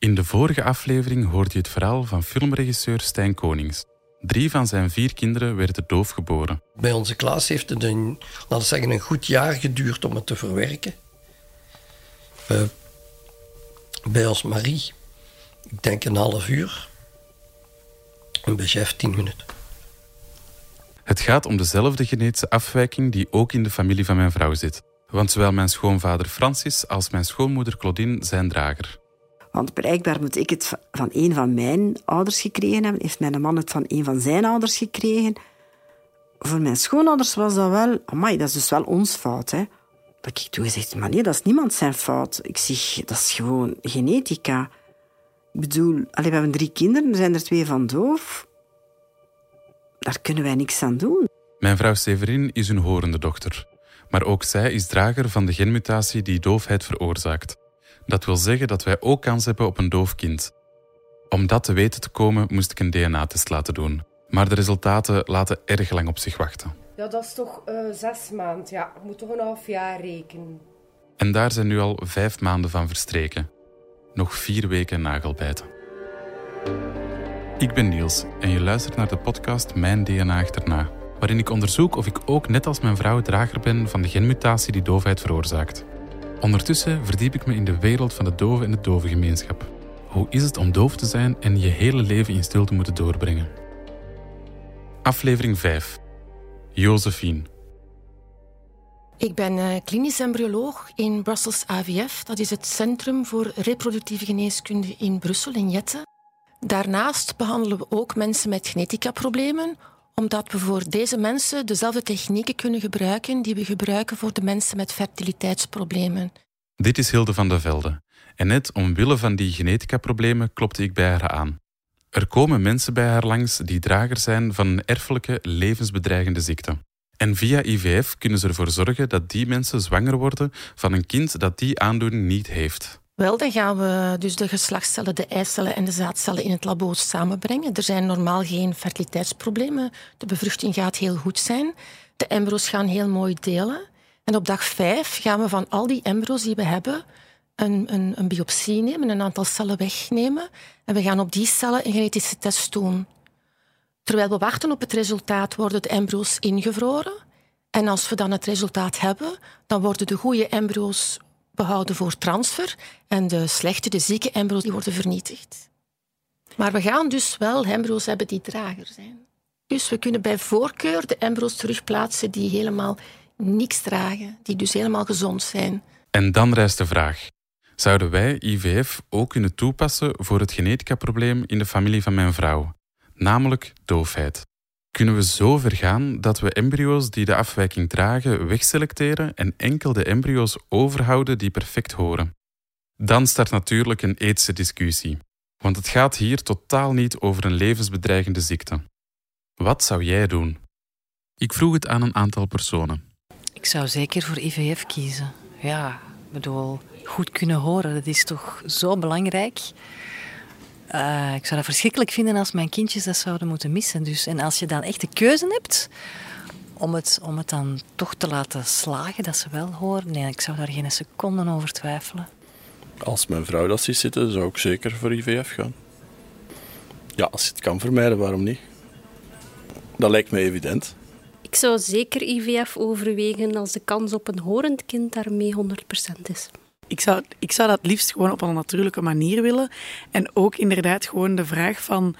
In de vorige aflevering hoorde je het verhaal van filmregisseur Stijn Konings. Drie van zijn vier kinderen werden doof geboren. Bij onze klas heeft het een, laten we zeggen, een goed jaar geduurd om het te verwerken. Uh, bij ons Marie, ik denk een half uur. En bij Jeff tien minuten. Het gaat om dezelfde genetische afwijking die ook in de familie van mijn vrouw zit. Want zowel mijn schoonvader Francis als mijn schoonmoeder Claudine zijn drager. Want blijkbaar moet ik het van een van mijn ouders gekregen hebben. Heeft mijn man het van een van zijn ouders gekregen. Voor mijn schoonouders was dat wel... Amai, dat is dus wel ons fout, hè. Dat ik toen gezegd, maar nee, dat is niemand zijn fout. Ik zeg, dat is gewoon genetica. Ik bedoel, we hebben drie kinderen, er zijn er twee van doof. Daar kunnen wij niks aan doen. Mijn vrouw Severin is een horende dochter. Maar ook zij is drager van de genmutatie die doofheid veroorzaakt. Dat wil zeggen dat wij ook kans hebben op een doof kind. Om dat te weten te komen moest ik een DNA-test laten doen. Maar de resultaten laten erg lang op zich wachten. Ja, dat is toch uh, zes maanden. Ja, ik moet toch een half jaar rekenen. En daar zijn nu al vijf maanden van verstreken. Nog vier weken nagelbijten. Ik ben Niels en je luistert naar de podcast Mijn DNA achterna, waarin ik onderzoek of ik ook net als mijn vrouw drager ben van de genmutatie die doofheid veroorzaakt. Ondertussen verdiep ik me in de wereld van de dove en de dove gemeenschap. Hoe is het om doof te zijn en je hele leven in stilte moeten doorbrengen? Aflevering 5. Josephine. Ik ben uh, klinisch embryoloog in Brussels AVF. Dat is het Centrum voor Reproductieve Geneeskunde in Brussel, in Jette. Daarnaast behandelen we ook mensen met genetica-problemen, omdat we voor deze mensen dezelfde technieken kunnen gebruiken die we gebruiken voor de mensen met fertiliteitsproblemen. Dit is Hilde van der Velde. En net omwille van die genetica-problemen klopte ik bij haar aan. Er komen mensen bij haar langs die drager zijn van een erfelijke, levensbedreigende ziekte. En via IVF kunnen ze ervoor zorgen dat die mensen zwanger worden van een kind dat die aandoening niet heeft. Wel, dan gaan we dus de geslachtscellen, de eicellen en de zaadcellen in het labo samenbrengen. Er zijn normaal geen fertiliteitsproblemen. De bevruchting gaat heel goed zijn. De embryo's gaan heel mooi delen. En op dag vijf gaan we van al die embryo's die we hebben een, een, een biopsie nemen, een aantal cellen wegnemen. En we gaan op die cellen een genetische test doen. Terwijl we wachten op het resultaat, worden de embryo's ingevroren. En als we dan het resultaat hebben, dan worden de goede embryo's behouden voor transfer en de slechte, de zieke embryo's, die worden vernietigd. Maar we gaan dus wel embryo's hebben die drager zijn. Dus we kunnen bij voorkeur de embryo's terugplaatsen die helemaal niks dragen, die dus helemaal gezond zijn. En dan rijst de vraag. Zouden wij IVF ook kunnen toepassen voor het genetica-probleem in de familie van mijn vrouw, namelijk doofheid? Kunnen we zo ver gaan dat we embryo's die de afwijking dragen wegselecteren en enkel de embryo's overhouden die perfect horen. Dan start natuurlijk een ethische discussie, want het gaat hier totaal niet over een levensbedreigende ziekte. Wat zou jij doen? Ik vroeg het aan een aantal personen. Ik zou zeker voor IVF kiezen. Ja, ik bedoel, goed kunnen horen, dat is toch zo belangrijk. Uh, ik zou dat verschrikkelijk vinden als mijn kindjes dat zouden moeten missen. Dus, en als je dan echt de keuze hebt om het, om het dan toch te laten slagen, dat ze wel horen, nee, ik zou daar geen seconde over twijfelen. Als mijn vrouw dat ziet zitten, zou ik zeker voor IVF gaan. Ja, als je het kan vermijden, waarom niet? Dat lijkt me evident. Ik zou zeker IVF overwegen als de kans op een horend kind daarmee 100% is ik zou, ik zou dat liefst gewoon op een natuurlijke manier willen. En ook inderdaad gewoon de vraag van...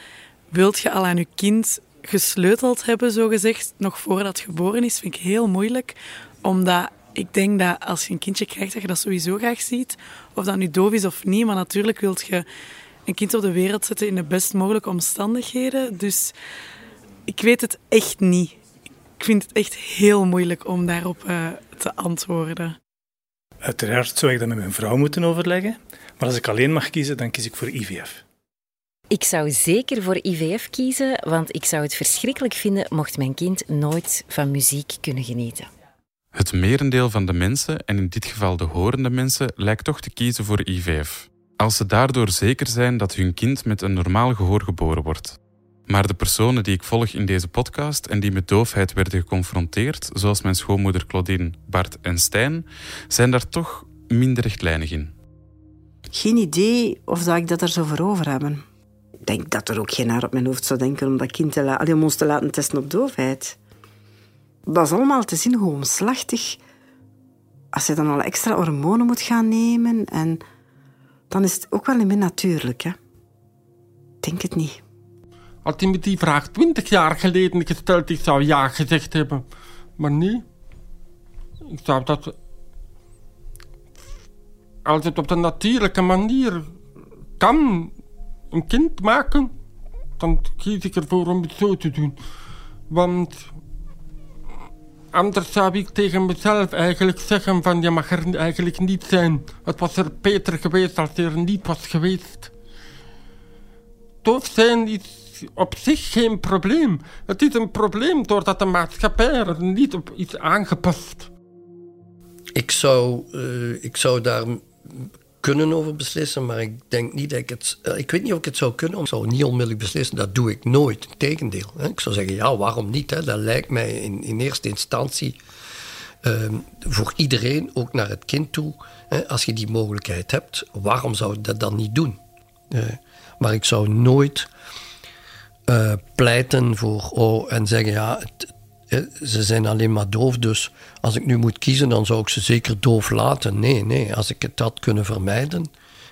Wilt je al aan je kind gesleuteld hebben, zogezegd, nog voordat het geboren is, vind ik heel moeilijk. Omdat ik denk dat als je een kindje krijgt, dat je dat sowieso graag ziet. Of dat nu doof is of niet. Maar natuurlijk wilt je een kind op de wereld zetten in de best mogelijke omstandigheden. Dus ik weet het echt niet. Ik vind het echt heel moeilijk om daarop uh, te antwoorden. Uiteraard zou ik dat met mijn vrouw moeten overleggen, maar als ik alleen mag kiezen, dan kies ik voor IVF. Ik zou zeker voor IVF kiezen, want ik zou het verschrikkelijk vinden mocht mijn kind nooit van muziek kunnen genieten. Het merendeel van de mensen, en in dit geval de horende mensen, lijkt toch te kiezen voor IVF. Als ze daardoor zeker zijn dat hun kind met een normaal gehoor geboren wordt. Maar de personen die ik volg in deze podcast en die met doofheid werden geconfronteerd, zoals mijn schoonmoeder Claudine, Bart en Stijn, zijn daar toch minder rechtlijnig in. Geen idee of dat ik dat er zou voor over hebben. Ik denk dat er ook geen haar op mijn hoofd zou denken om dat kind te la Allee, om ons te laten testen op doofheid. Dat is allemaal te zien hoe omslachtig... Als je dan al extra hormonen moet gaan nemen... En dan is het ook wel niet meer natuurlijk, hè. Ik denk het niet. Had hij me die vraag twintig jaar geleden gesteld, ik zou ja gezegd hebben. Maar nee. Ik zou dat... Als het op de natuurlijke manier kan een kind maken, dan kies ik ervoor om het zo te doen. Want anders zou ik tegen mezelf eigenlijk zeggen van je mag er eigenlijk niet zijn. Het was er beter geweest als hij er niet was geweest. Doof zijn is op zich geen probleem. Het is een probleem doordat de maatschappij er niet op is aangepast. Ik zou, uh, ik zou daar kunnen over beslissen, maar ik denk niet dat ik het... Uh, ik weet niet of ik het zou kunnen. Ik zou niet onmiddellijk beslissen, dat doe ik nooit. Integendeel. Hè. Ik zou zeggen, ja, waarom niet? Hè? Dat lijkt mij in, in eerste instantie uh, voor iedereen, ook naar het kind toe... Hè, als je die mogelijkheid hebt, waarom zou je dat dan niet doen? Uh, maar ik zou nooit uh, pleiten voor oh, en zeggen ja, het, ze zijn alleen maar doof, dus als ik nu moet kiezen, dan zou ik ze zeker doof laten. Nee, nee, als ik het had kunnen vermijden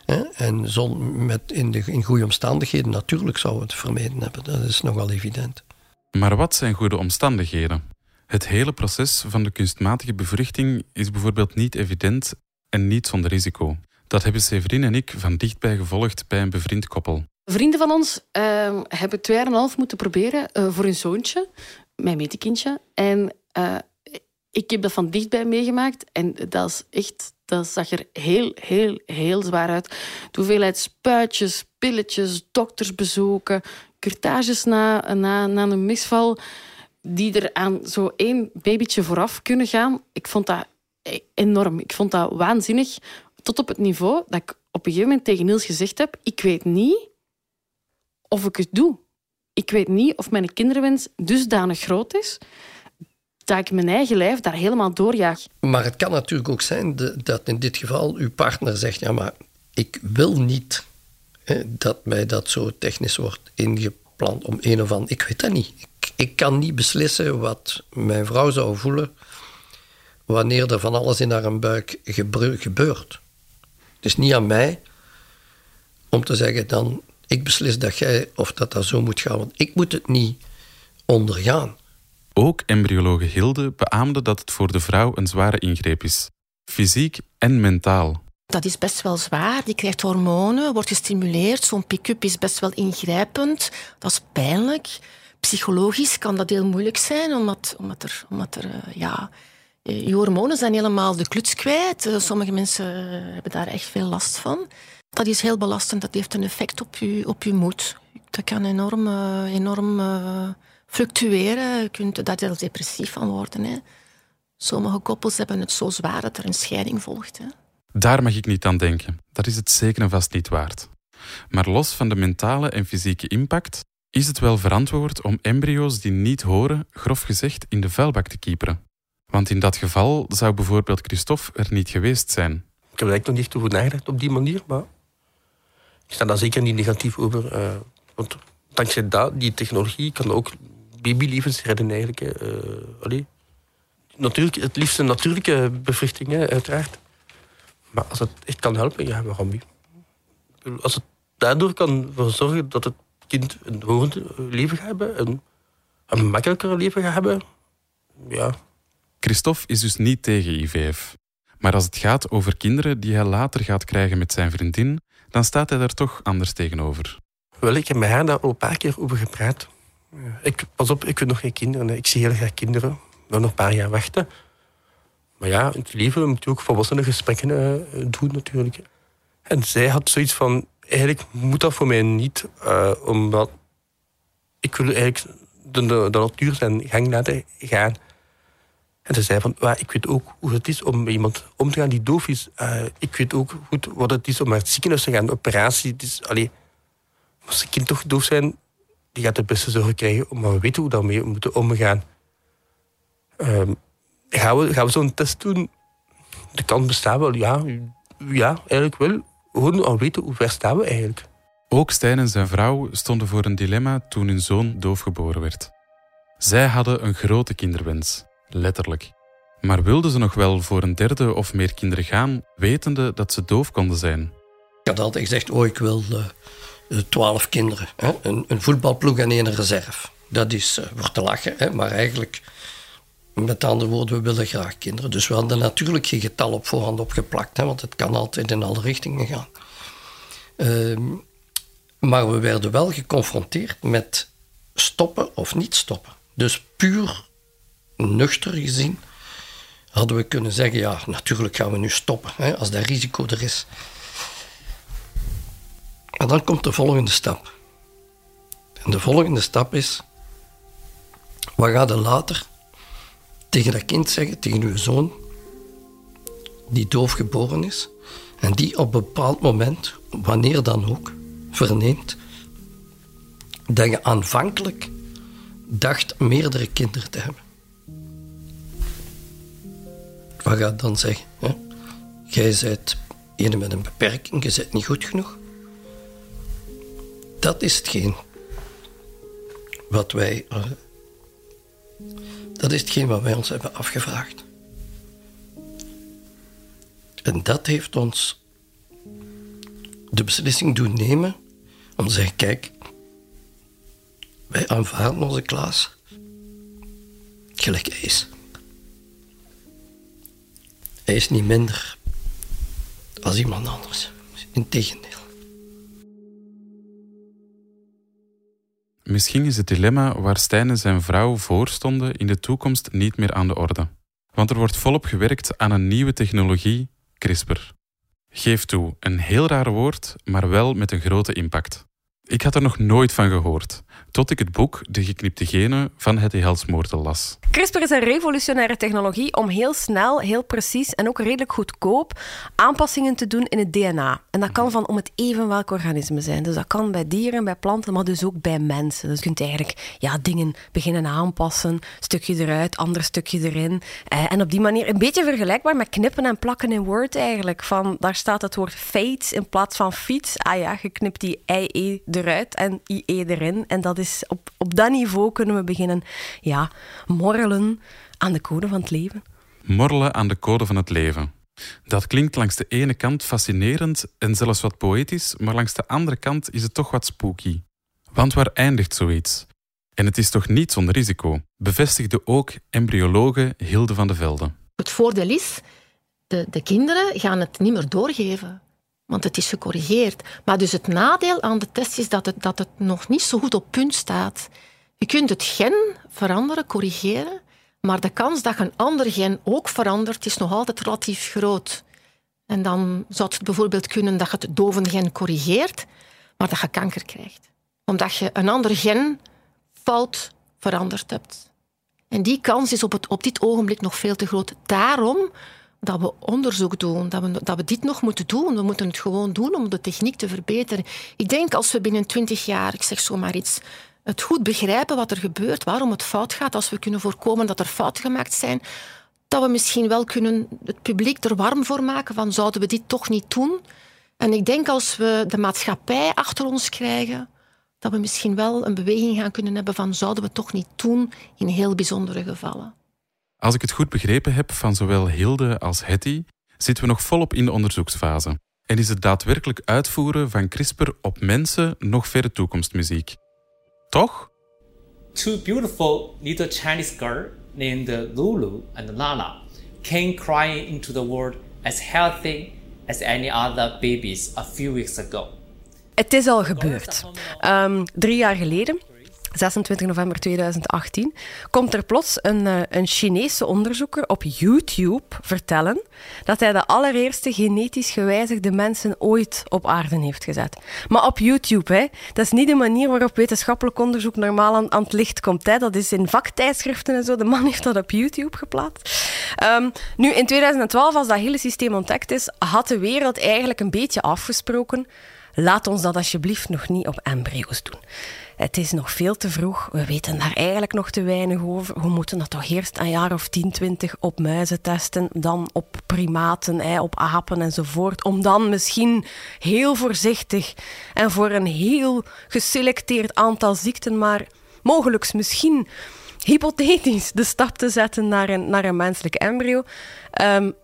hè, en zon, met in, de, in goede omstandigheden, natuurlijk zou het vermeden hebben. Dat is nogal evident. Maar wat zijn goede omstandigheden? Het hele proces van de kunstmatige bevruchting is bijvoorbeeld niet evident en niet zonder risico. Dat hebben Severin en ik van dichtbij gevolgd bij een bevriend koppel. Vrienden van ons uh, hebben twee jaar en een half moeten proberen uh, voor hun zoontje, mijn metekindje. En uh, ik heb dat van dichtbij meegemaakt. En dat is echt, dat zag er heel, heel, heel zwaar uit. De hoeveelheid spuitjes, pilletjes, doktersbezoeken, curtages na, na, na een misval, die er aan zo één babytje vooraf kunnen gaan. Ik vond dat enorm. Ik vond dat waanzinnig. Tot op het niveau dat ik op een gegeven moment tegen Niels gezegd heb: Ik weet niet of ik het doe. Ik weet niet of mijn kinderwens dusdanig groot is dat ik mijn eigen lijf daar helemaal doorjaag. Maar het kan natuurlijk ook zijn dat in dit geval uw partner zegt: ja, maar ik wil niet dat mij dat zo technisch wordt ingeplant om een of ander. Ik weet dat niet. Ik, ik kan niet beslissen wat mijn vrouw zou voelen wanneer er van alles in haar buik gebeurt. Het is niet aan mij om te zeggen: dan ik beslis dat jij of dat dat zo moet gaan, want ik moet het niet ondergaan. Ook embryologe Hilde beaamde dat het voor de vrouw een zware ingreep is, fysiek en mentaal. Dat is best wel zwaar. Die krijgt hormonen, wordt gestimuleerd. Zo'n pick-up is best wel ingrijpend. Dat is pijnlijk. Psychologisch kan dat heel moeilijk zijn, omdat, omdat er, omdat er uh, ja, je hormonen zijn helemaal de kluts kwijt. Uh, sommige mensen hebben daar echt veel last van. Dat is heel belastend. Dat heeft een effect op je, op je moed. Dat kan enorm, enorm fluctueren. Je kunt daar depressief van worden. Hè. Sommige koppels hebben het zo zwaar dat er een scheiding volgt. Hè. Daar mag ik niet aan denken. Dat is het zeker en vast niet waard. Maar los van de mentale en fysieke impact is het wel verantwoord om embryo's die niet horen, grof gezegd, in de vuilbak te kieperen. Want in dat geval zou bijvoorbeeld Christophe er niet geweest zijn. Ik heb er eigenlijk nog niet over nagedacht op die manier, maar ik sta daar zeker niet negatief over. Uh, want dankzij dat, die technologie kan ook babylevens redden eigenlijk. Uh, allee. Natuurlijk, het liefst een natuurlijke bevruchting, uiteraard. Maar als het echt kan helpen, ja, waarom niet? Als het daardoor kan zorgen dat het kind een horend leven gaat hebben, een, een makkelijker leven gaat hebben, ja. Christophe is dus niet tegen IVF. Maar als het gaat over kinderen die hij later gaat krijgen met zijn vriendin, dan staat hij daar toch anders tegenover. Wel, ik heb met haar daar al een paar keer over gepraat. Ik, pas op, ik wil nog geen kinderen. Ik zie heel graag kinderen. Wil nog een paar jaar wachten. Maar ja, in het leven moet je ook volwassene gesprekken uh, doen natuurlijk. En zij had zoiets van, eigenlijk moet dat voor mij niet, uh, omdat ik wil eigenlijk de, de, de natuur zijn gang laten gaan. En ze zei van, ik weet ook hoe het is om iemand om te gaan die doof is. Uh, ik weet ook goed wat het is om naar het ziekenhuis te gaan, operatie. Het is, allee, als een kind toch doof zijn, die gaat de beste zorg krijgen, maar we weten hoe daarmee moeten omgaan. Um, gaan we, gaan we zo'n test doen? De kans bestaat wel, ja. Ja, eigenlijk wel. gewoon al weten hoe ver staan we eigenlijk. Ook Stijn en zijn vrouw stonden voor een dilemma toen hun zoon doof geboren werd. Zij hadden een grote kinderwens, letterlijk. Maar wilden ze nog wel voor een derde of meer kinderen gaan, wetende dat ze doof konden zijn? Ik had altijd gezegd, oh, ik wil uh, twaalf kinderen. Hè? Een, een, voetbalploeg en één reserve. Dat is uh, voor te lachen, hè? maar eigenlijk, met andere woorden, we willen graag kinderen. Dus we hadden natuurlijk geen getal op voorhand opgeplakt, hè? want het kan altijd in alle richtingen gaan. Uh, maar we werden wel geconfronteerd met stoppen of niet stoppen. Dus puur nuchter gezien hadden we kunnen zeggen, ja, natuurlijk gaan we nu stoppen, hè, als dat risico er is. En dan komt de volgende stap. En de volgende stap is, wat ga je later tegen dat kind zeggen, tegen uw zoon, die doof geboren is, en die op een bepaald moment, wanneer dan ook, verneemt dat je aanvankelijk dacht meerdere kinderen te hebben. Wat ga je dan zeggen? Jij bent een met een beperking, je bent niet goed genoeg. Dat is hetgeen wat wij. Uh, dat is hetgeen wat wij ons hebben afgevraagd. En dat heeft ons de beslissing doen nemen om te zeggen: kijk, wij aanvaarden onze Klaas gelijk hij is. Hij is niet minder als iemand anders. Integendeel. Misschien is het dilemma waar Stijn en zijn vrouw voor stonden in de toekomst niet meer aan de orde. Want er wordt volop gewerkt aan een nieuwe technologie, CRISPR. Geef toe, een heel raar woord, maar wel met een grote impact. Ik had er nog nooit van gehoord, tot ik het boek De geknipte genen van Hetty Helsmoortel las. CRISPR is een revolutionaire technologie om heel snel, heel precies en ook redelijk goedkoop aanpassingen te doen in het DNA. En dat kan van om het even welk organisme zijn. Dus dat kan bij dieren, bij planten, maar dus ook bij mensen. Dus je kunt eigenlijk ja, dingen beginnen aanpassen, stukje eruit, ander stukje erin. Eh, en op die manier een beetje vergelijkbaar met knippen en plakken in Word eigenlijk. Van, daar staat het woord fates in plaats van fiets. Ah ja, je knipt die IE eruit en IE erin. En dat is op, op dat niveau kunnen we beginnen ja, morrelen aan de code van het leven. Morrelen aan de code van het leven. Dat klinkt langs de ene kant fascinerend en zelfs wat poëtisch, maar langs de andere kant is het toch wat spooky. Want waar eindigt zoiets? En het is toch niet zonder risico, bevestigde ook embryologe Hilde van de Velde. Het voordeel is, de, de kinderen gaan het niet meer doorgeven want het is gecorrigeerd. Maar dus het nadeel aan de test is dat het, dat het nog niet zo goed op punt staat. Je kunt het gen veranderen, corrigeren, maar de kans dat een ander gen ook verandert, is nog altijd relatief groot. En dan zou het bijvoorbeeld kunnen dat je het dovengen corrigeert, maar dat je kanker krijgt. Omdat je een ander gen fout veranderd hebt. En die kans is op, het, op dit ogenblik nog veel te groot. Daarom dat we onderzoek doen, dat we, dat we dit nog moeten doen. We moeten het gewoon doen om de techniek te verbeteren. Ik denk als we binnen twintig jaar, ik zeg zomaar iets, het goed begrijpen wat er gebeurt, waarom het fout gaat, als we kunnen voorkomen dat er fouten gemaakt zijn, dat we misschien wel kunnen het publiek er warm voor maken van zouden we dit toch niet doen? En ik denk als we de maatschappij achter ons krijgen, dat we misschien wel een beweging gaan kunnen hebben van zouden we toch niet doen in heel bijzondere gevallen. Als ik het goed begrepen heb van zowel Hilde als Hetty, zitten we nog volop in de onderzoeksfase. En is het daadwerkelijk uitvoeren van CRISPR op mensen nog verre toekomstmuziek. Toch? Two beautiful little Chinese girls named Lulu and Lala came crying into the world as healthy as any other babies a few weeks ago. Het is al gebeurd. Um, drie jaar geleden 26 november 2018, komt er plots een, uh, een Chinese onderzoeker op YouTube vertellen dat hij de allereerste genetisch gewijzigde mensen ooit op aarde heeft gezet. Maar op YouTube, hè. dat is niet de manier waarop wetenschappelijk onderzoek normaal aan, het licht komt. Hè. Dat is in vaktijdschriften en zo. De man heeft dat op YouTube geplaatst. Um, nu, in 2012, als dat hele systeem ontdekt is, had de wereld eigenlijk een beetje afgesproken Laat ons dat alsjeblieft nog niet op embryo's doen. Het is nog veel te vroeg. We weten daar eigenlijk nog te weinig over. We moeten dat toch eerst een jaar of 10, 20 op muizen testen. Dan op primaten, op apen enzovoort. Om dan misschien heel voorzichtig en voor een heel geselecteerd aantal ziekten, maar mogelijk misschien hypothetisch de stap te zetten naar een, naar een menselijk embryo. Um,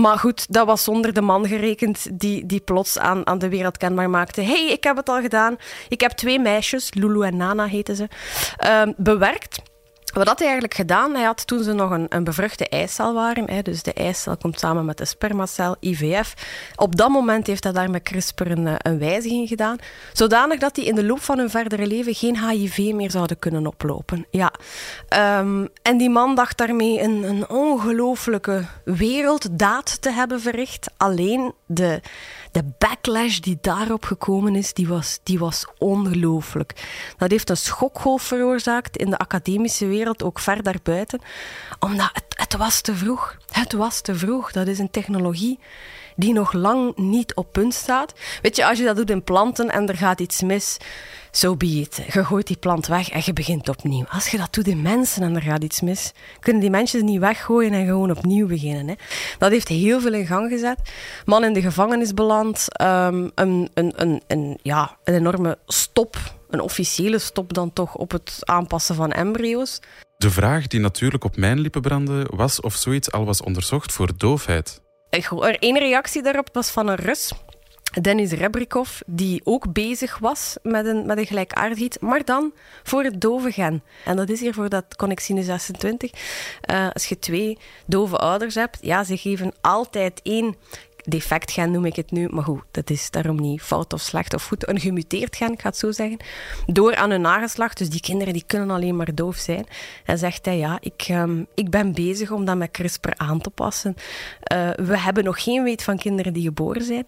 maar goed, dat was zonder de man gerekend die, die plots aan, aan de wereld kenbaar maakte. hey, ik heb het al gedaan. Ik heb twee meisjes, Lulu en Nana heten ze, uh, bewerkt. Wat had hij eigenlijk gedaan? Hij had toen ze nog een, een bevruchte eicel waren, hè, dus de eicel komt samen met de spermacel, IVF. Op dat moment heeft hij daar met CRISPR een, eh, een wijziging gedaan, zodanig dat die in de loop van hun verdere leven geen HIV meer zouden kunnen oplopen. Ja. Um, en die man dacht daarmee een, een ongelooflijke werelddaad te hebben verricht. Alleen de de backlash die daarop gekomen is, die was, die was ongelooflijk. Dat heeft een schokgolf veroorzaakt in de academische wereld, ook ver daarbuiten. Omdat het, het was te vroeg. Het was te vroeg. Dat is een technologie die nog lang niet op punt staat. Weet je, als je dat doet in planten en er gaat iets mis, so be it. Je gooit die plant weg en je begint opnieuw. Als je dat doet in mensen en er gaat iets mis, kunnen die mensen niet weggooien en gewoon opnieuw beginnen. Hè. Dat heeft heel veel in gang gezet. Man in de gevangenis beland, um, een, een, een, een, ja, een enorme stop, een officiële stop dan toch op het aanpassen van embryo's. De vraag die natuurlijk op mijn lippen brandde was of zoiets al was onderzocht voor doofheid. Er één reactie daarop was van een Rus. Dennis Rebrikov, die ook bezig was met een, met een gelijkaardigheid, maar dan voor het dove gen. En dat is hier voor dat Connexine 26. Uh, als je twee dove ouders hebt, ja, ze geven altijd één defect gen noem ik het nu, maar goed, dat is daarom niet fout of slecht of goed. Een gemuteerd gen, ik ga het zo zeggen, door aan hun nageslacht. Dus die kinderen die kunnen alleen maar doof zijn. En zegt hij, ja, ik, um, ik ben bezig om dat met CRISPR aan te passen. Uh, we hebben nog geen weet van kinderen die geboren zijn.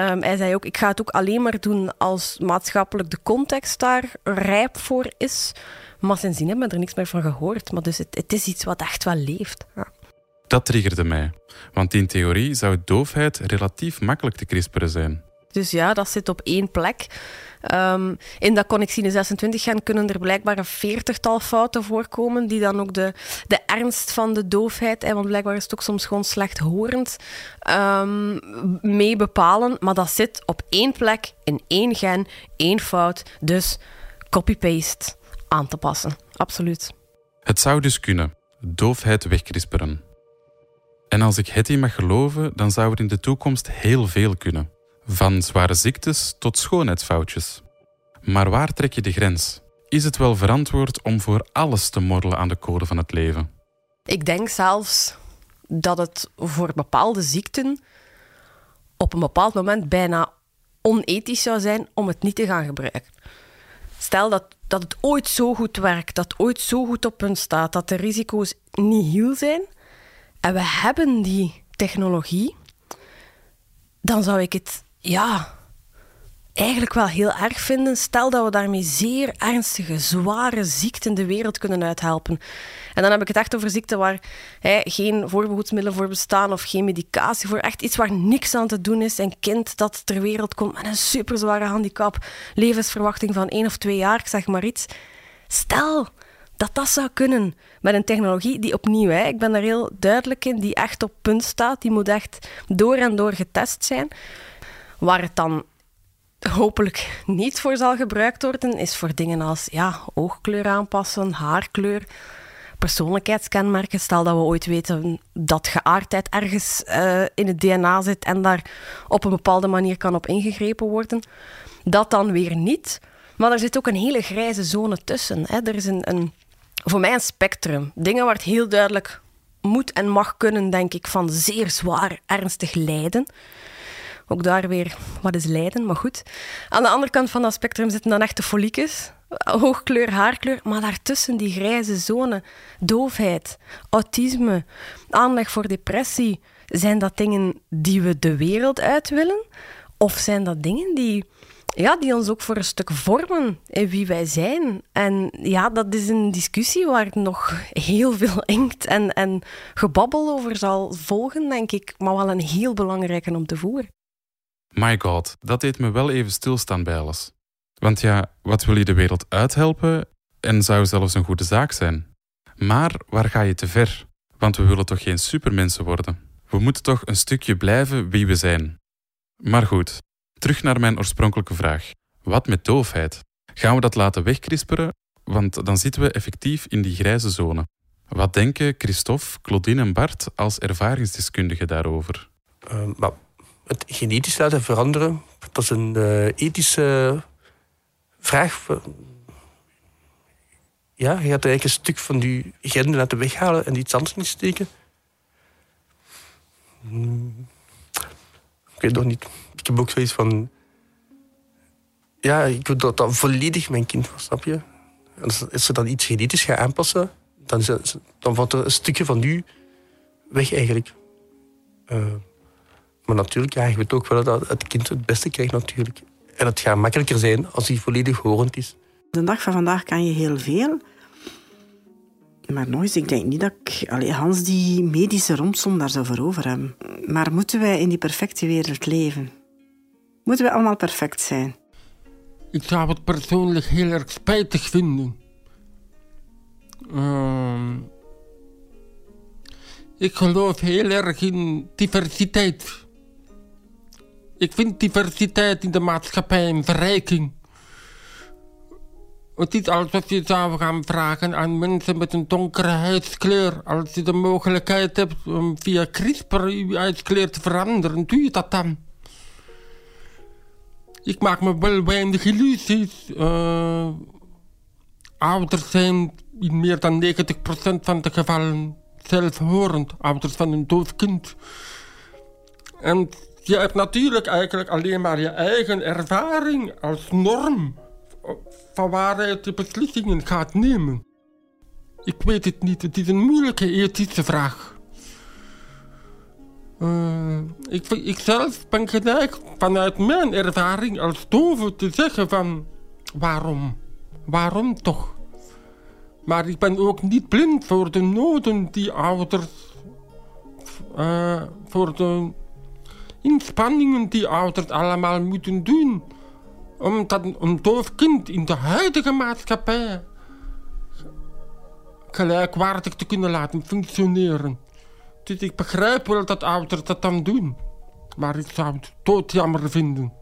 Um, hij zei ook, ik ga het ook alleen maar doen als maatschappelijk de context daar rijp voor is. Maar sindsdien hebben we er niks meer van gehoord. Maar dus het, het is iets wat echt wel leeft. Ja. Dat triggerde mij, want in theorie zou doofheid relatief makkelijk te crisperen zijn. Dus ja, dat zit op één plek. Um, in dat connexine 26 gen kunnen er blijkbaar een veertigtal fouten voorkomen, die dan ook de, de ernst van de doofheid, hè, want blijkbaar is het ook soms gewoon slechthorend, um, mee bepalen. Maar dat zit op één plek, in één gen, één fout. Dus copy-paste aan te passen. Absoluut. Het zou dus kunnen. Doofheid wegkrisperen. En als ik Hetty mag geloven, dan zou er in de toekomst heel veel kunnen. Van zware ziektes tot schoonheidsfoutjes. Maar waar trek je de grens? Is het wel verantwoord om voor alles te morrelen aan de code van het leven? Ik denk zelfs dat het voor bepaalde ziekten op een bepaald moment bijna onethisch zou zijn om het niet te gaan gebruiken. Stel dat, dat het ooit zo goed werkt, dat het ooit zo goed op punt staat, dat de risico's niet heel zijn, en we hebben die technologie, dan zou ik het ja, eigenlijk wel heel erg vinden. Stel dat we daarmee zeer ernstige, zware ziekten de wereld kunnen uithelpen. En dan heb ik het echt over ziekten waar hè, geen voorbehoedsmiddelen voor bestaan of geen medicatie voor. Echt iets waar niks aan te doen is. Een kind dat ter wereld komt met een superzware handicap, levensverwachting van één of twee jaar, ik zeg maar iets. Stel dat dat zou kunnen met een technologie die opnieuw, hè, ik ben daar heel duidelijk in, die echt op punt staat, die moet echt door en door getest zijn. Waar het dan hopelijk niet voor zal gebruikt worden, is voor dingen als ja, oogkleur aanpassen, haarkleur, persoonlijkheidskenmerken. Stel dat we ooit weten dat geaardheid ergens uh, in het DNA zit en daar op een bepaalde manier kan op ingegrepen worden. Dat dan weer niet. Maar er zit ook een hele grijze zone tussen. Hè. Er is een, een voor mij een spectrum. Dingen waar het heel duidelijk moet en mag kunnen, denk ik, van zeer zwaar, ernstig lijden. Ook daar weer, wat is lijden? Maar goed. Aan de andere kant van dat spectrum zitten dan echte foliekes. Hoogkleur, haarkleur. Maar daartussen die grijze zone. Doofheid, autisme, aanleg voor depressie. Zijn dat dingen die we de wereld uit willen? Of zijn dat dingen die ja, die ons ook voor een stuk vormen in wie wij zijn. En ja, dat is een discussie waar nog heel veel inkt en, en gebabbel over zal volgen, denk ik. Maar wel een heel belangrijke om te voeren. My god, dat deed me wel even stilstaan bij alles. Want ja, wat wil je de wereld uithelpen en zou zelfs een goede zaak zijn? Maar waar ga je te ver? Want we willen toch geen supermensen worden? We moeten toch een stukje blijven wie we zijn. Maar goed, terug naar mijn oorspronkelijke vraag. Wat met doofheid? Gaan we dat laten wegkrisperen? Want dan zitten we effectief in die grijze zone. Wat denken Christophe, Claudine en Bart als ervaringsdeskundigen daarover? Maar het genetisch laten veranderen, dat is een uh, ethische vraag. Ja, je gaat eigenlijk een stuk van die genen laten weghalen en iets anders niet steken. Hmm. Ik weet nog niet. Ik heb ook zoiets van... Ja, ik wil dat dat volledig mijn kind was, snap je? Als, als ze dan iets genetisch gaat aanpassen, dan, dan valt een stukje van u weg eigenlijk. Uh, maar natuurlijk, ja, je weet ook wel dat het kind het beste krijgt natuurlijk. En het gaat makkelijker zijn als hij volledig horend is. De dag van vandaag kan je heel veel. Maar eens, ik denk niet dat ik allee, Hans die medische rompsom daar zou voor over hebben. Maar moeten wij in die perfecte wereld leven? Moeten we allemaal perfect zijn? Ik zou het persoonlijk heel erg spijtig vinden. Uh, ik geloof heel erg in diversiteit. Ik vind diversiteit in de maatschappij een verrijking. Het is alsof je zou gaan vragen aan mensen met een donkere huidskleur. Als je de mogelijkheid hebt om via CRISPR je huidskleur te veranderen, doe je dat dan? Ik maak me wel weinig illusies. Uh, ouders zijn in meer dan 90% van de gevallen zelfhorend. Ouders van een doof kind. En je hebt natuurlijk eigenlijk alleen maar je eigen ervaring als norm van waaruit de beslissingen gaat nemen. Ik weet het niet, het is een moeilijke ethische vraag. Uh, ik, zelf ben geneigd vanuit mijn ervaring als dove te zeggen van waarom? Waarom toch? Maar ik ben ook niet blind voor de noden die ouders, uh, voor de inspanningen die ouders allemaal moeten doen om dat een doof kind in de huidige maatschappij gelijkwaardig te kunnen laten functioneren. Dus ik begrijp wel dat ouders dat dan doen. Maar ik zou het doodjammer vinden.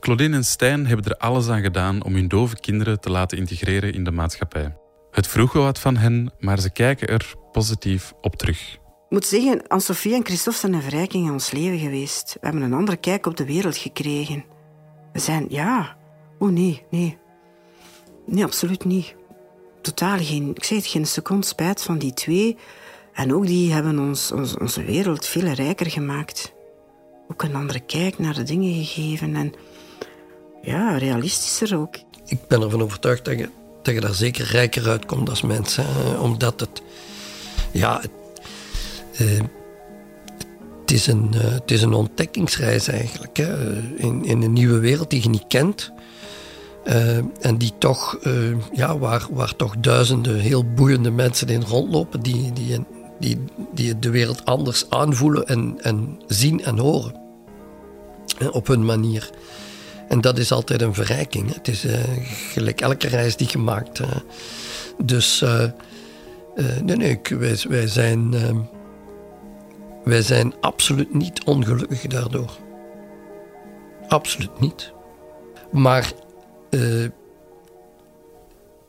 Claudine en Stijn hebben er alles aan gedaan om hun dove kinderen te laten integreren in de maatschappij. Het vroeg wat van hen, maar ze kijken er positief op terug. Ik moet zeggen, Anne-Sophie en Christophe zijn een verrijking in ons leven geweest. We hebben een andere kijk op de wereld gekregen. We zijn, ja... Oh nee, nee. Nee, absoluut niet. Totaal geen... Ik zeg het, geen seconde spijt van die twee. En ook die hebben ons, onze wereld veel rijker gemaakt. Ook een andere kijk naar de dingen gegeven. En ja, realistischer ook. Ik ben ervan overtuigd dat je, dat je daar zeker rijker uitkomt als mens. Hè? Omdat het... Ja, het, eh, is een, uh, het is een ontdekkingsreis eigenlijk. Hè? In, in een nieuwe wereld die je niet kent. Uh, en die toch, ja, waar, waar toch duizenden heel boeiende mensen in rondlopen. Die, die, die, die de wereld anders aanvoelen en, en zien en horen. Op hun manier. En dat is altijd een verrijking. Het is gelijk elke reis die gemaakt. Dus nee, nee, wij, zijn wij zijn absoluut niet ongelukkig daardoor. Absoluut niet. Maar uh,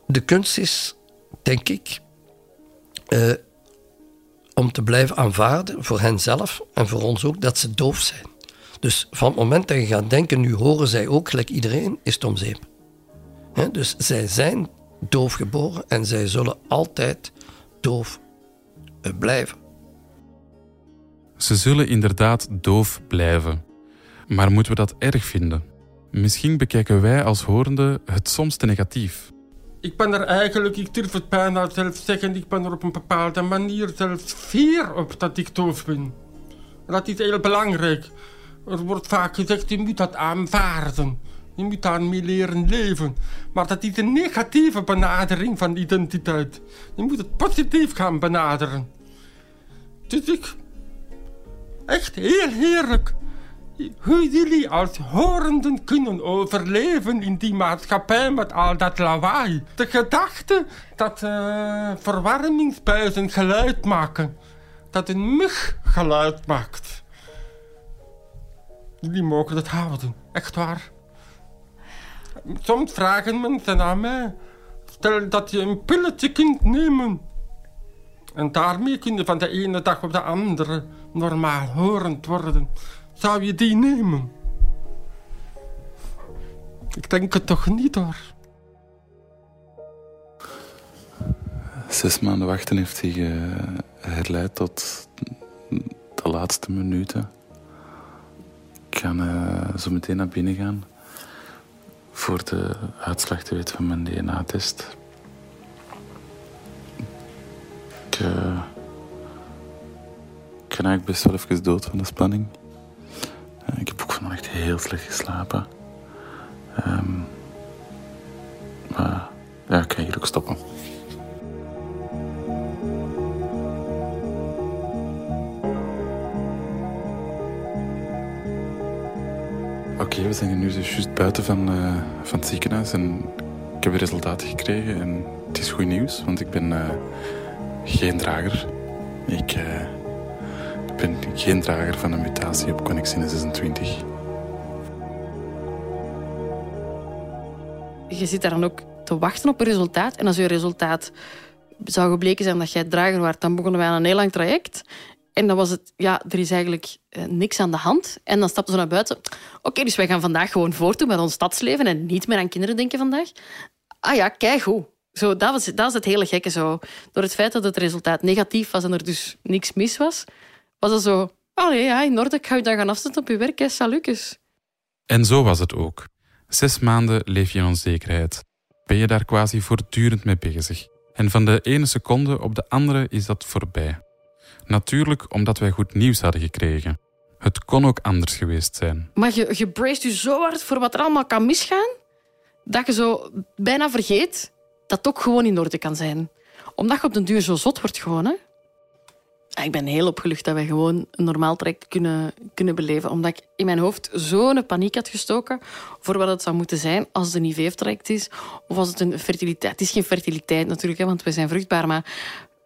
de kunst is, denk ik, uh, om te blijven aanvaarden voor henzelf en voor ons ook dat ze doof zijn. Dus van het moment dat je gaat denken, nu horen zij ook gelijk iedereen, is het om zeep. Dus zij zijn doof geboren en zij zullen altijd doof uh, blijven. Ze zullen inderdaad doof blijven. Maar moeten we dat erg vinden? Misschien bekijken wij als horende het soms te negatief. Ik ben er eigenlijk, ik durf het bijna zelf zeggen, ik ben er op een bepaalde manier zelfs fier op dat ik doof ben. Dat is heel belangrijk. Er wordt vaak gezegd, je moet dat aanvaarden. Je moet daarmee leren leven. Maar dat is een negatieve benadering van identiteit. Je moet het positief gaan benaderen. Dus ik Echt heel heerlijk. Hoe jullie als horenden kunnen overleven in die maatschappij met al dat lawaai. De gedachte dat uh, verwarmingsbuizen geluid maken, dat een mug geluid maakt. Jullie mogen het houden, echt waar. Soms vragen mensen aan mij, stel dat je een pilletje kunt nemen. En daarmee kun je van de ene dag op de andere normaal horend worden. Zou je die nemen? Ik denk het toch niet hoor. Zes maanden wachten heeft zich uh, herleid tot de laatste minuten. Ik ga uh, zo meteen naar binnen gaan voor de uitslag te weten van mijn DNA-test. Ik, uh, ga eigenlijk best wel even dood van de spanning. Ik heb ook vannacht heel slecht geslapen. Um, maar ja, ik ga hier ook stoppen. Oké, we zijn nu dus juist buiten van, uh, van het ziekenhuis en ik heb resultaten gekregen. En het is goed nieuws, want ik ben uh, geen drager. Ik, ik ben geen drager van een mutatie op connexine 26. Je zit daar dan ook te wachten op een resultaat. En als je resultaat zou gebleken zijn dat jij drager was, dan begonnen wij aan een heel lang traject. En dan was het, ja, er is eigenlijk eh, niks aan de hand. En dan stapten ze naar buiten. Oké, dus wij gaan vandaag gewoon voortdoen met ons stadsleven en niet meer aan kinderen denken vandaag. Ah ja, kijk hoe. Zo, dat, was, dat was het hele gekke zo. Door het feit dat het resultaat negatief was en er dus niks mis was, was het zo... Ja, in orde, ik ga je dan gaan afzetten op je werk, hè, salukes. En zo was het ook. Zes maanden leef je in onzekerheid. Ben je daar quasi voortdurend mee bezig. En van de ene seconde op de andere is dat voorbij. Natuurlijk omdat wij goed nieuws hadden gekregen. Het kon ook anders geweest zijn. Maar je, je braced je zo hard voor wat er allemaal kan misgaan, dat je zo bijna vergeet dat het ook gewoon in orde kan zijn. Omdat je op den duur zo zot wordt gewoon. Hè? Ik ben heel opgelucht dat wij gewoon een normaal traject kunnen, kunnen beleven. Omdat ik in mijn hoofd zo'n paniek had gestoken voor wat het zou moeten zijn als het een IVF-traject is. Of als het een fertiliteit... Het is geen fertiliteit natuurlijk, hè, want we zijn vruchtbaar. Maar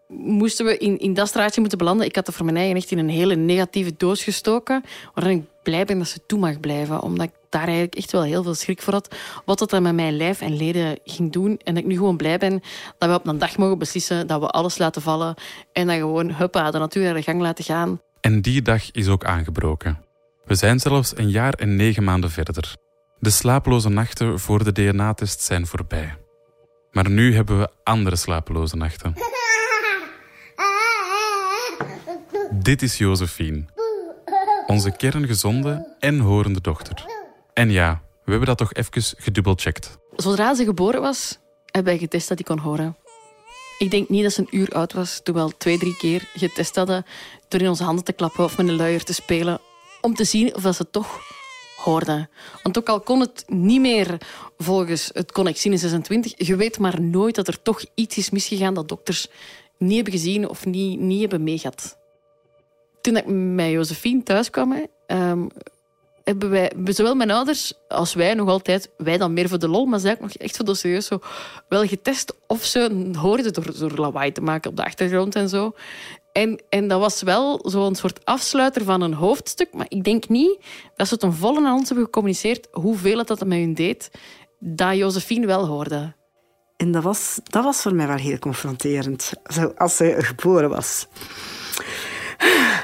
moesten we in, in dat straatje moeten belanden. Ik had er voor mijn eigen echt in een hele negatieve doos gestoken. Waarin ik blij ben dat ze toe mag blijven. Omdat ik daar eigenlijk echt wel heel veel schrik voor had. Wat dat dan met mijn lijf en leden ging doen. En dat ik nu gewoon blij ben dat we op een dag mogen beslissen dat we alles laten vallen. En dat gewoon, huppa, de natuur naar de gang laten gaan. En die dag is ook aangebroken. We zijn zelfs een jaar en negen maanden verder. De slapeloze nachten voor de DNA-test zijn voorbij. Maar nu hebben we andere slapeloze nachten. Dit is Josephine. Onze kerngezonde en horende dochter. En ja, we hebben dat toch even gedubbelcheckt. Zodra ze geboren was, hebben wij getest dat hij kon horen. Ik denk niet dat ze een uur oud was toen we al twee, drie keer getest hadden door in onze handen te klappen of met een luier te spelen, om te zien of ze toch hoorde. Want ook al kon het niet meer volgens het Connexine 26, je weet maar nooit dat er toch iets is misgegaan dat dokters niet hebben gezien of niet, niet hebben meegehad toen ik met Josephine thuis kwam, um, hebben wij, zowel mijn ouders als wij nog altijd, wij dan meer voor de lol, maar zij ook nog echt voor de serieus zo, wel getest of ze hoorden door, door lawaai te maken op de achtergrond en zo. En, en dat was wel zo'n soort afsluiter van een hoofdstuk, maar ik denk niet dat ze ten volle aan ons hebben gecommuniceerd hoeveel het dat met hun deed, dat Josephine wel hoorde. En dat was, dat was voor mij wel heel confronterend, zo, als ze geboren was.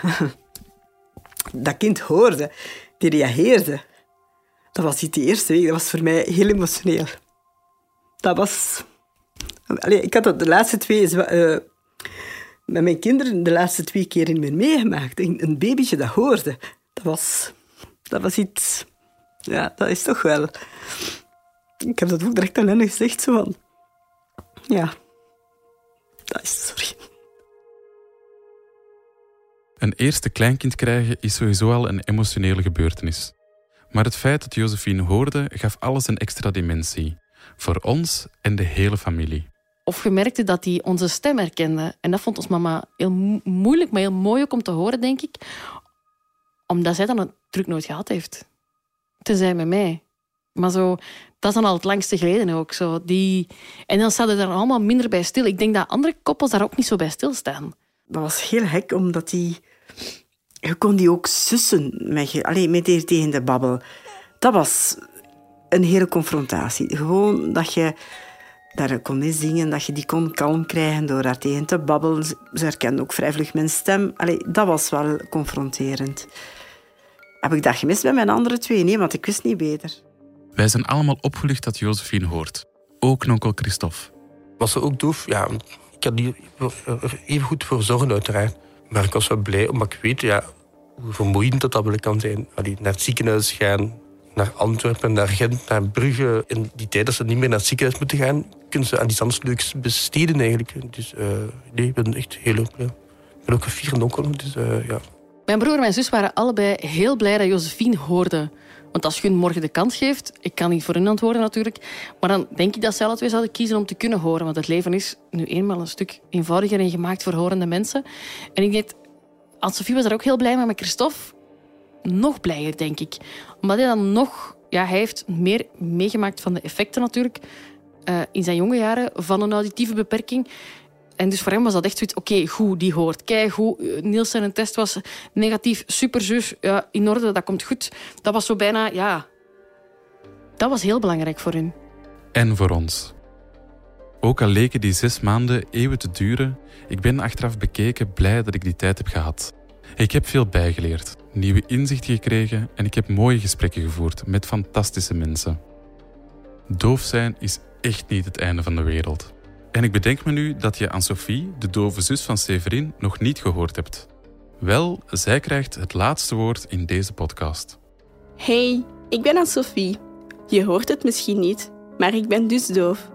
dat kind hoorde, die reageerde. Dat was niet de eerste week, dat was voor mij heel emotioneel. Dat was... Allee, ik had dat de laatste twee... Uh, met mijn kinderen de laatste twee keer in meer meegemaakt. Een babytje dat hoorde. Dat was... Dat was iets... Ja, dat is toch wel... Ik heb dat ook direct aan hen gezegd, zo van... Ja. Dat is... Sorry. Een eerste kleinkind krijgen is sowieso al een emotionele gebeurtenis. Maar het feit dat Josephine hoorde, gaf alles een extra dimensie. Voor ons en de hele familie. Of je merkte dat hij onze stem herkende. En dat vond ons mama heel moeilijk, maar heel mooi ook om te horen, denk ik. Omdat zij dan het druk nooit gehad heeft. Tenzij met mij. Maar zo, dat is dan al het langste geleden ook. Zo, die... En dan staan er allemaal minder bij stil. Ik denk dat andere koppels daar ook niet zo bij stilstaan. Dat was heel gek, omdat die... Je kon die ook sussen met, je, allee, met die tegen de babbel. Dat was een hele confrontatie. Gewoon dat je daar kon mee zingen, dat je die kon kalm krijgen door daar tegen te babbelen. Ze herkende ook vrij vlug mijn stem. Allee, dat was wel confronterend. Heb ik dat gemist bij mijn andere twee? Nee, want ik wist niet beter. Wij zijn allemaal opgelucht dat Josephine hoort. Ook nonkel Christophe. Was ze ook doof? Ja, ik had hier even goed voor zorgen, uiteraard. Maar ik was wel blij, omdat ik weet ja, hoe vermoeiend dat, dat wel kan zijn. Allee, naar het ziekenhuis gaan, naar Antwerpen, naar Gent, naar Brugge. In die tijd dat ze niet meer naar het ziekenhuis moeten gaan, kunnen ze aan iets anders besteden eigenlijk. Dus uh, nee, ik ben echt heel blij. Ik ben ook een vierde onkel, dus uh, ja. Mijn broer en mijn zus waren allebei heel blij dat Josephine hoorde. Want als je hun morgen de kans geeft, ik kan niet voor hun antwoorden natuurlijk, maar dan denk ik dat zij alle twee zouden kiezen om te kunnen horen. Want het leven is nu eenmaal een stuk eenvoudiger en gemaakt voor horende mensen. En ik denk, Anne-Sophie was er ook heel blij mee, met Christophe nog blijer, denk ik. Omdat hij dan nog... Ja, hij heeft meer meegemaakt van de effecten natuurlijk uh, in zijn jonge jaren van een auditieve beperking. En dus voor hem was dat echt zoiets, oké, goed, die hoort. Kijk, goed, Niels zijn test was negatief, super zus, ja, in orde, dat komt goed. Dat was zo bijna, ja... Dat was heel belangrijk voor hem. En voor ons. Ook al leken die zes maanden eeuwen te duren, ik ben achteraf bekeken blij dat ik die tijd heb gehad. Ik heb veel bijgeleerd, nieuwe inzichten gekregen en ik heb mooie gesprekken gevoerd met fantastische mensen. Doof zijn is echt niet het einde van de wereld. En ik bedenk me nu dat je aan Sophie, de dove zus van Severin, nog niet gehoord hebt. Wel, zij krijgt het laatste woord in deze podcast. Hey, ik ben Anne-Sophie. Je hoort het misschien niet, maar ik ben dus doof.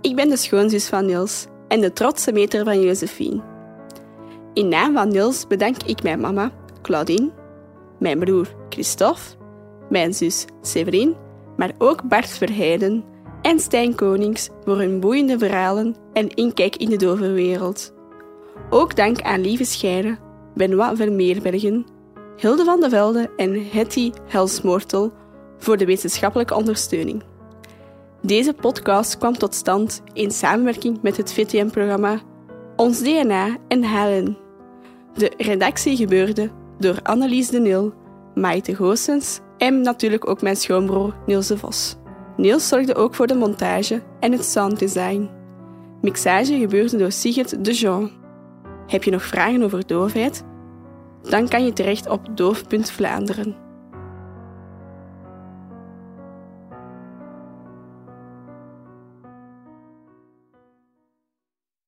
Ik ben de schoonzus van Niels en de trotse meter van Josephine. In naam van Niels bedank ik mijn mama, Claudine, mijn broer Christophe, mijn zus Severin, maar ook Bart Verheiden en Stijn Konings voor hun boeiende verhalen en inkijk in de dove wereld. Ook dank aan Lieve Scheire, Benoit Vermeerbergen, Hilde van de Velde en Hetty Helsmoortel voor de wetenschappelijke ondersteuning. Deze podcast kwam tot stand in samenwerking met het VTM-programma Ons DNA en HLN. De redactie gebeurde door Annelies de Nil, Maite Goossens en natuurlijk ook mijn schoonbroer Niels de Vos. Niels zorgde ook voor de montage en het sounddesign. Mixage gebeurde door Sigrid de Jean. Heb je nog vragen over doofheid? Dan kan je terecht op doof.vlaanderen.